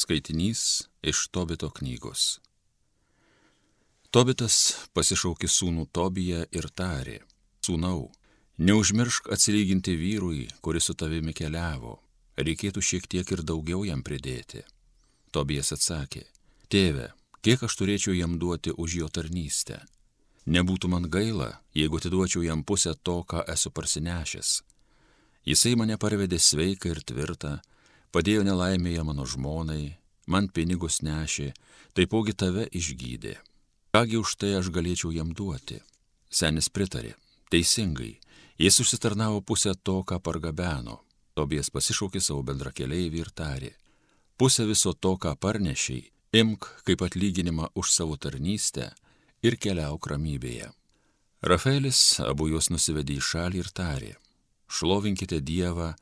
Skaitinys iš Tobito knygos. Tobitas pasišaukė sūnų Tobiją ir tarė, sūnau, neužmiršk atsilyginti vyrui, kuris su tavimi keliavo, reikėtų šiek tiek ir daugiau jam pridėti. Tobijas atsakė, tėve, kiek aš turėčiau jam duoti už jo tarnystę? Nebūtų man gaila, jeigu atiduočiau jam pusę to, ką esu parsinešęs. Jisai mane parvedė sveiką ir tvirtą, padėjo nelaimėje mano žmonai, man pinigus nešė, taipogi tave išgydė. Kągi už tai aš galėčiau jam duoti? Senis pritarė, teisingai, jis užsitarnavo pusę to, ką pargabeno. Tobijas pasišaukė savo bendrakeleivį ir tarė, pusę viso to, ką parnešiai, imk kaip atlyginimą už savo tarnystę ir keliauk ramybėje. Rafaelis abu juos nusivedė į šalį ir tarė, šlovinkite Dievą,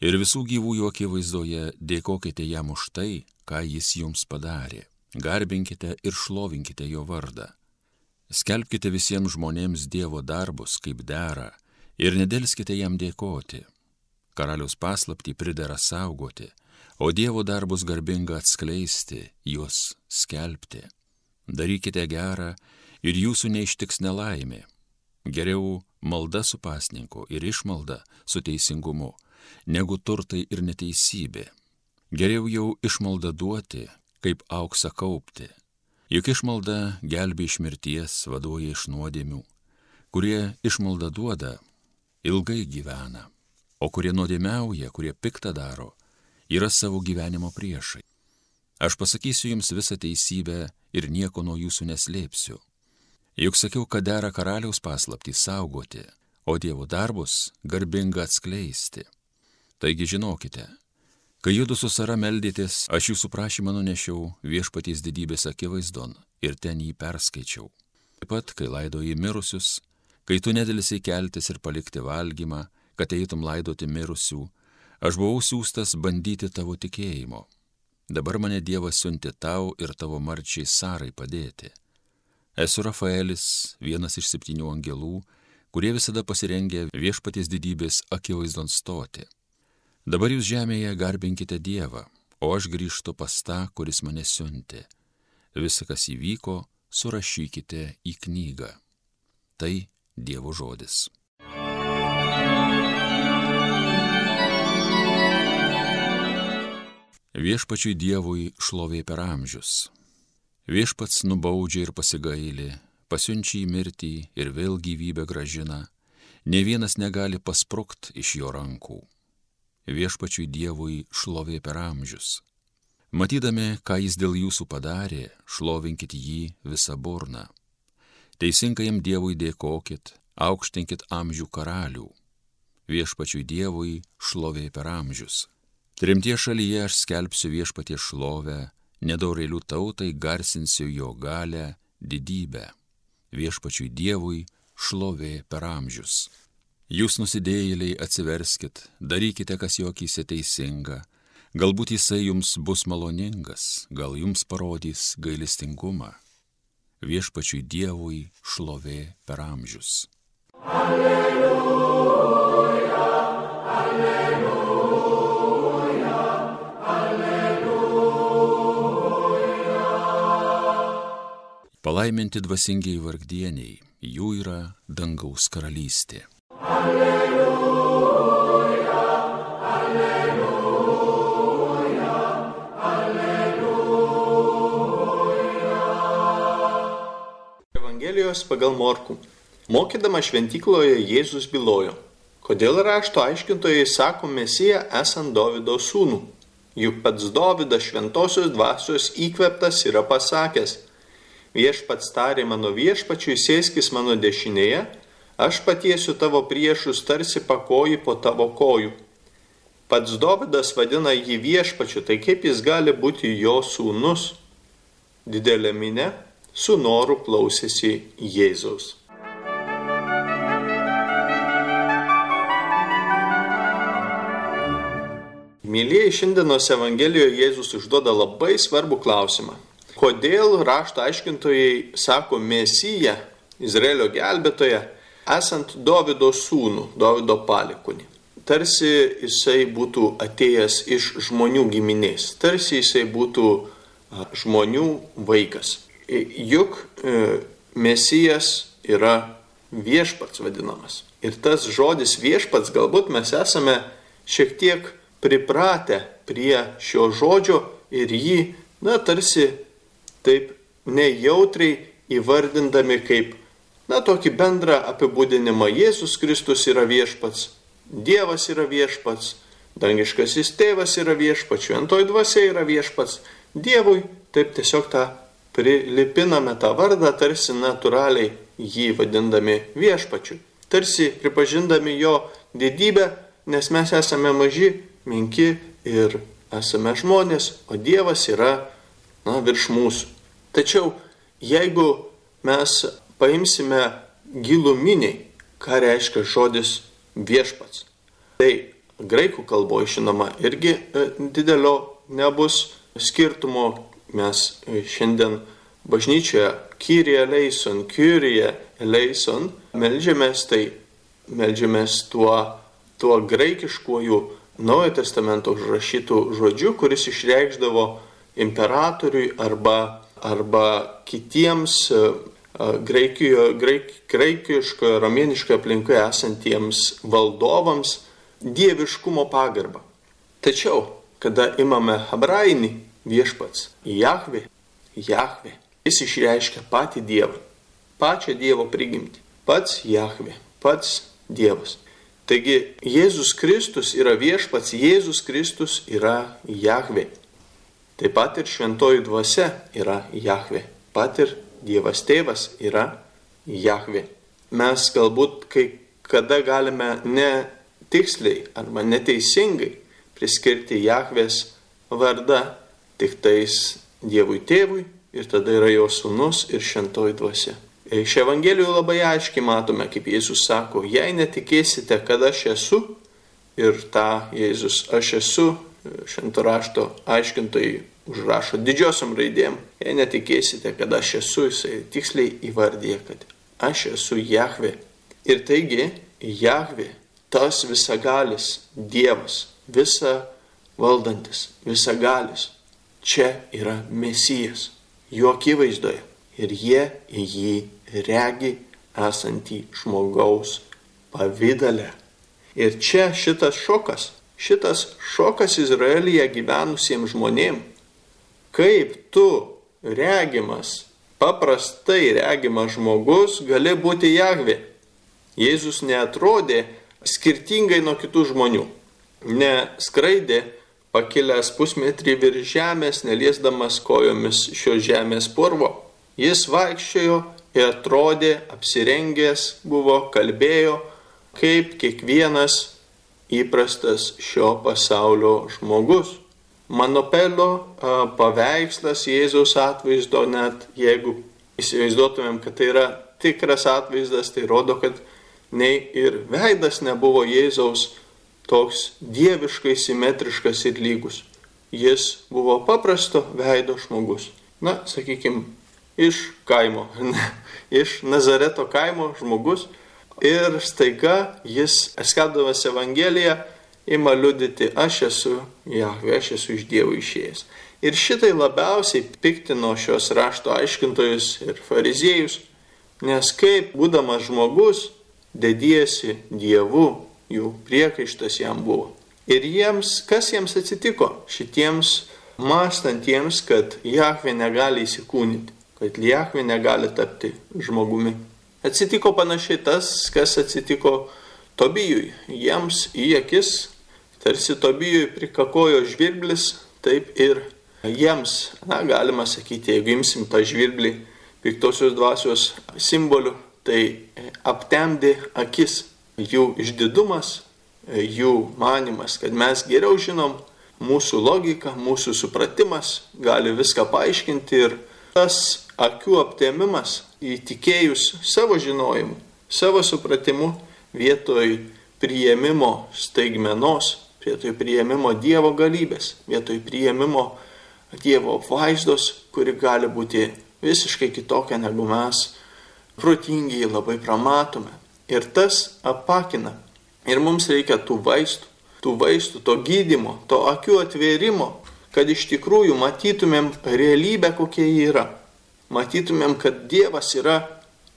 ir visų gyvųjų akivaizdoje dėkokite jam už tai, ką jis jums padarė. Garbinkite ir šlovinkite jo vardą. Skelbkite visiems žmonėms Dievo darbus, kaip dera, ir nedelskite jam dėkoti. Karalius paslapti pridera saugoti, o Dievo darbus garbinga atskleisti, juos skelbti. Darykite gerą ir jūsų neištiks nelaimė. Geriau malda su pasninku ir išmalda su teisingumu negu turtai ir neteisybė. Geriau jau išmaldą duoti, kaip auksą kaupti. Juk išmalda gelbė iš mirties, vaduoja iš nuodėmių. Kurie išmaldą duoda, ilgai gyvena, o kurie nuodėmiauja, kurie piktą daro, yra savo gyvenimo priešai. Aš pasakysiu jums visą teisybę ir nieko nuo jūsų neslėpsiu. Juk sakiau, kad dera karaliaus paslapti saugoti, o Dievo darbus garbinga atskleisti. Taigi žinokite, kai judu su Sara meldytės, aš jūsų prašymą nunešiau viešpaties didybės akivaizdon ir ten jį perskaičiau. Taip pat, kai laido į mirusius, kai tu nedėlisiai keltis ir palikti valgymą, kad eitum laidoti mirusių, aš buvau siūstas bandyti tavo tikėjimo. Dabar mane Dievas siunti tau ir tavo marčiai Sarai padėti. Esu Rafaelis, vienas iš septynių angelų, kurie visada pasirengia viešpaties didybės akivaizdon stoti. Dabar jūs žemėje garbinkite Dievą, o aš grįžtu pas tą, kuris mane siuntė. Visa, kas įvyko, surašykite į knygą. Tai Dievo žodis. Viešpačiui Dievui šlovė per amžius. Viešpats nubaudžia ir pasigaili, pasiunčia į mirtį ir vėl gyvybę gražina, ne vienas negali pasprukt iš jo rankų viešpačiui Dievui šlovė per amžius. Matydami, ką jis dėl jūsų padarė, šlovinkit jį visą burną. Teisingajam Dievui dėkokit, aukštinkit amžių karalių. Viešpačiui Dievui šlovė per amžius. Trimtie šalyje aš skelbsiu viešpatie šlovę, nedaurėlių tautai garsinsiu jo galę, didybę. Viešpačiui Dievui šlovė per amžius. Jūs nusidėjėliai atsiverskit, darykite, kas jo akise teisinga, galbūt jisai jums bus maloningas, gal jums parodys gailestingumą. Viešpačiui Dievui šlovė per amžius. Alleluja, alleluja, alleluja. Palaiminti dvasingiai vargdieniai, jų yra dangaus karalystė. Evangelijos pagal Morku. Mokydama šventykloje Jėzus bylojo, kodėl rašto aiškintojai sako Mesiją esant Davido sūnų. Juk pats Davidas šventosios dvasios įkveptas yra pasakęs, viešpats tarė mano viešpačiui sėskis mano dešinėje, aš patiesiu tavo priešus tarsi pakoji po tavo kojų. Pats Dovydas vadina jį viešpačiu, tai kaip jis gali būti jo sūnus? Didelė minė su noru klausėsi Jėzaus. Mėlyjei, šiandienos Evangelijoje Jėzus užduoda labai svarbų klausimą. Kodėl rašto aiškintojai sako Mesiją, Izraelio gelbėtoje, esant Davido sūnų, Davido palikunį. tarsi jisai būtų atėjęs iš žmonių giminės, tarsi jisai būtų žmonių vaikas. Juk e, Mesijas yra viešpats vadinamas. Ir tas žodis viešpats, galbūt mes esame šiek tiek pripratę prie šio žodžio ir jį, na, tarsi taip nejautriai įvardindami kaip, na, tokį bendrą apibūdinimą. Jėzus Kristus yra viešpats, Dievas yra viešpats, dangiškasis tėvas yra viešpats, šventoji dvasia yra viešpats. Dievui taip tiesiog tą prilipiname tą vardą, tarsi natūraliai jį vadindami viešpačiu, tarsi pripažindami jo didybę, nes mes esame maži, menki ir esame žmonės, o Dievas yra na, virš mūsų. Tačiau jeigu mes paimsime giluminiai, ką reiškia žodis viešpats, tai graikų kalboje žinoma irgi e, didelio nebus skirtumo. Mes e, šiandien bažnyčioje Kyrie eleison, Kyrie eleison melžiamės, tai melžiamės tuo, tuo graikiškuoju Naujojo testamento užrašytų žodžiu, kuris išreikšdavo imperatoriui arba, arba kitiems graikijoje, graik, graikiškoje, romėniškoje aplinkoje esantiems valdovams dieviškumo pagarbą. Tačiau, kada imame hebrainį viešpats, Jahve, Jahve, jis išreiškia patį Dievą, pačią Dievo prigimtį, pats Jahve, pats Dievas. Taigi Jėzus Kristus yra viešpats, Jėzus Kristus yra Jahve. Taip pat ir šventoji dvasia yra Jahve. Pat ir Dievas tėvas yra Jahve. Mes galbūt kai kada galime ne tiksliai arba neteisingai priskirti Jahvės vardą tik tais Dievui tėvui ir tada yra jo sūnus ir šventoji dvasia. Iš Evangelijų labai aiškiai matome, kaip Jėzus sako, jei netikėsite, kad aš esu, ir tą Jėzus aš esu švento rašto aiškintojai užrašo didžiosiam raidėm. Jei netikėsite, kad aš esu, jisai tiksliai įvardyje, kad aš esu Jahve. Ir taigi, Jahve, tas visagalis Dievas, visa valdantis, visagalis, čia yra Mesijas, jo akivaizdoje. Ir jie į jį regi esantį žmogaus pavydalę. Ir čia šitas šokas šitas šokas Izraelyje gyvenusiems žmonėms, kaip tu regimas, paprastai regimas žmogus gali būti Jahve. Jėzus netrodė skirtingai nuo kitų žmonių. Neskraidė pakilęs pusmetrį virš žemės, neliesdamas kojomis šio žemės purvo. Jis vaikščiojo ir atrodė apsirengęs, buvo, kalbėjo, kaip kiekvienas įprastas šio pasaulio žmogus. Manopelio paveikslas Jėzaus atvaizdo, net jeigu įsivaizduotumėm, kad tai yra tikras atvaizdas, tai rodo, kad nei ir veidas nebuvo Jėzaus toks dieviškai simetriškas ir lygus. Jis buvo paprasto veido žmogus. Na, sakykime, iš kaimo, iš Nazareto kaimo žmogus, ir staiga jis, skelbdamas Evangeliją, ima liudyti, aš esu Jahve, aš esu iš Dievo išėjęs. Ir šitai labiausiai piktino šios rašto aiškintojus ir fariziejus, nes kaip būdamas žmogus, dediesi Dievu, jų priekaištas jam buvo. Ir jiems, kas jiems atsitiko? Šitiems mąstantiems, kad Jahve negali įsikūnyti, kad Jahve negali tapti žmogumi. Atsitiko panašiai tas, kas atsitiko Tobijui. Jiems į akis, tarsi Tobijui prikakojo žvirblis, taip ir jiems, na, galima sakyti, jeigu imsim tą žvirblį piktosios dvasios simboliu, tai aptemdė akis. Jų išdidumas, jų manimas, kad mes geriau žinom, mūsų logika, mūsų supratimas gali viską paaiškinti ir tas akių aptemimas įtikėjus savo žinojimu, savo supratimu, vietoj prieimimo staigmenos, vietoj prieimimo Dievo galybės, vietoj prieimimo Dievo vaizdos, kuri gali būti visiškai kitokia negu mes, protingiai labai pramatome. Ir tas apakina. Ir mums reikia tų vaistų, tų vaistų, to gydimo, to akių atvėrimo, kad iš tikrųjų matytumėm realybę, kokia ji yra. Matytumėm, kad Dievas yra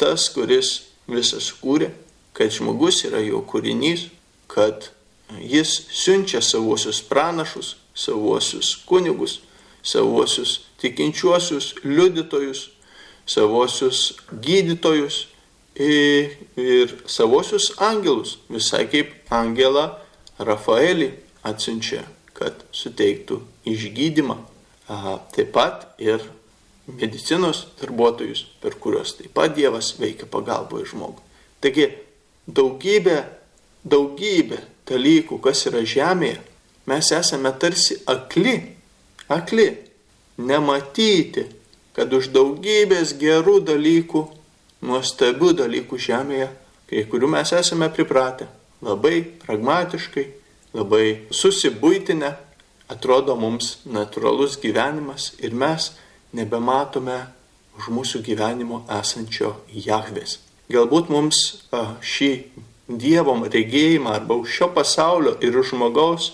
tas, kuris visas kūrė, kad žmogus yra jo kūrinys, kad jis siunčia savuosius pranašus, savuosius kunigus, savuosius tikinčiuosius, liudytojus, savuosius gydytojus ir, ir savuosius angelus, visai kaip angelą Rafaelį atsiunčia, kad suteiktų išgydymą. Aha, taip pat ir medicinos darbuotojus, per kuriuos taip pat Dievas veikia pagalboje žmogui. Taigi daugybė, daugybė dalykų, kas yra žemėje, mes esame tarsi akli, akli, nematyti, kad už daugybės gerų dalykų, nuostabių dalykų žemėje, kai kurių mes esame pripratę, labai pragmatiškai, labai susibūtinę, atrodo mums natūralus gyvenimas ir mes nebematome už mūsų gyvenimo esančio Jahvės. Galbūt mums šį Dievo regėjimą arba už šio pasaulio ir už žmogaus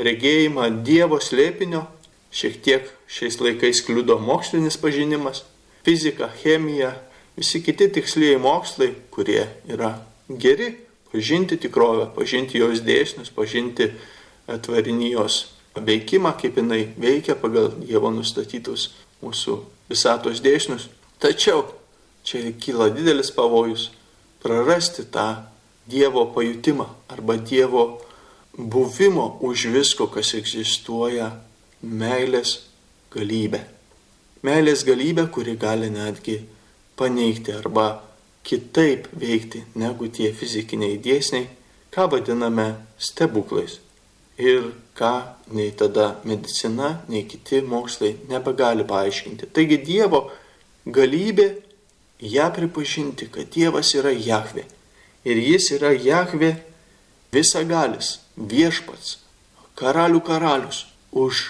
regėjimą Dievo slėpinio šiek tiek šiais laikais kliudo mokslinis pažinimas, fizika, chemija, visi kiti tikslieji mokslai, kurie yra geri, pažinti tikrovę, pažinti jos dėsnius, pažinti tvarinijos veikimą, kaip jinai veikia pagal Dievo nustatytus mūsų visatos dėsnius. Tačiau čia kyla didelis pavojus prarasti tą Dievo pajutimą arba Dievo buvimo už visko, kas egzistuoja, meilės galybę. Meilės galybę, kuri gali netgi paneigti arba kitaip veikti negu tie fizikiniai dėsniai, ką vadiname stebuklais. Ir ką nei tada medicina, nei kiti mokslai nebegali paaiškinti. Taigi Dievo galybė ją pripažinti, kad Dievas yra Jahve ir jis yra Jahve visagalis, viešpats, karalių karalius už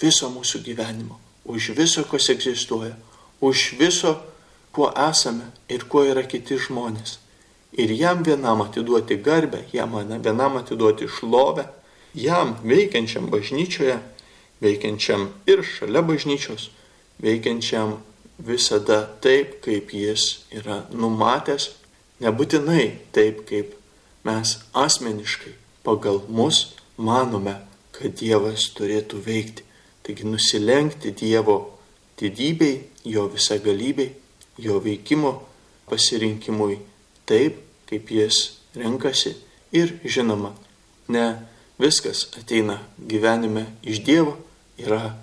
viso mūsų gyvenimo, už viso, kas egzistuoja, už viso, kuo esame ir kuo yra kiti žmonės. Ir jam vienam atiduoti garbę, jam vienam atiduoti šlovę, jam veikiančiam bažnyčioje, veikiančiam ir šalia bažnyčios, veikiančiam visada taip, kaip jis yra numatęs Nebūtinai taip, kaip mes asmeniškai pagal mus manome, kad Dievas turėtų veikti. Taigi nusilenkti Dievo didybei, jo visagalybei, jo veikimo pasirinkimui taip, kaip jis renkasi ir žinoma, ne viskas ateina gyvenime iš Dievo, yra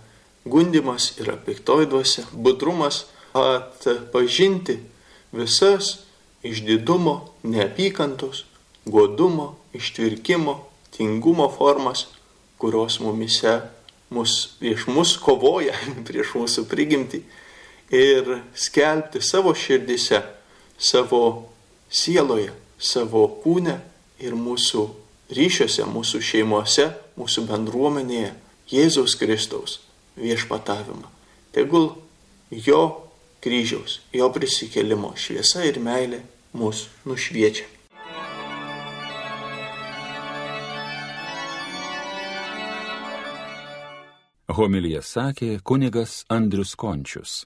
gundimas, yra piktoiduose, budrumas atpažinti visas išdidumo, neapykantos, godumo, ištvirkimo, tingumo formas, kurios mumise mus, prieš mus kovoja, prieš mūsų prigimtį ir skelbti savo širdise, savo sieloje, savo kūne ir mūsų ryšiuose, mūsų šeimose, mūsų bendruomenėje Jėzaus Kristaus viešpatavimą. Tegul jo kryžiaus, jo prisikelimo šviesa ir meilė mus nušviečia. Homilija sakė kunigas Andrius Končius.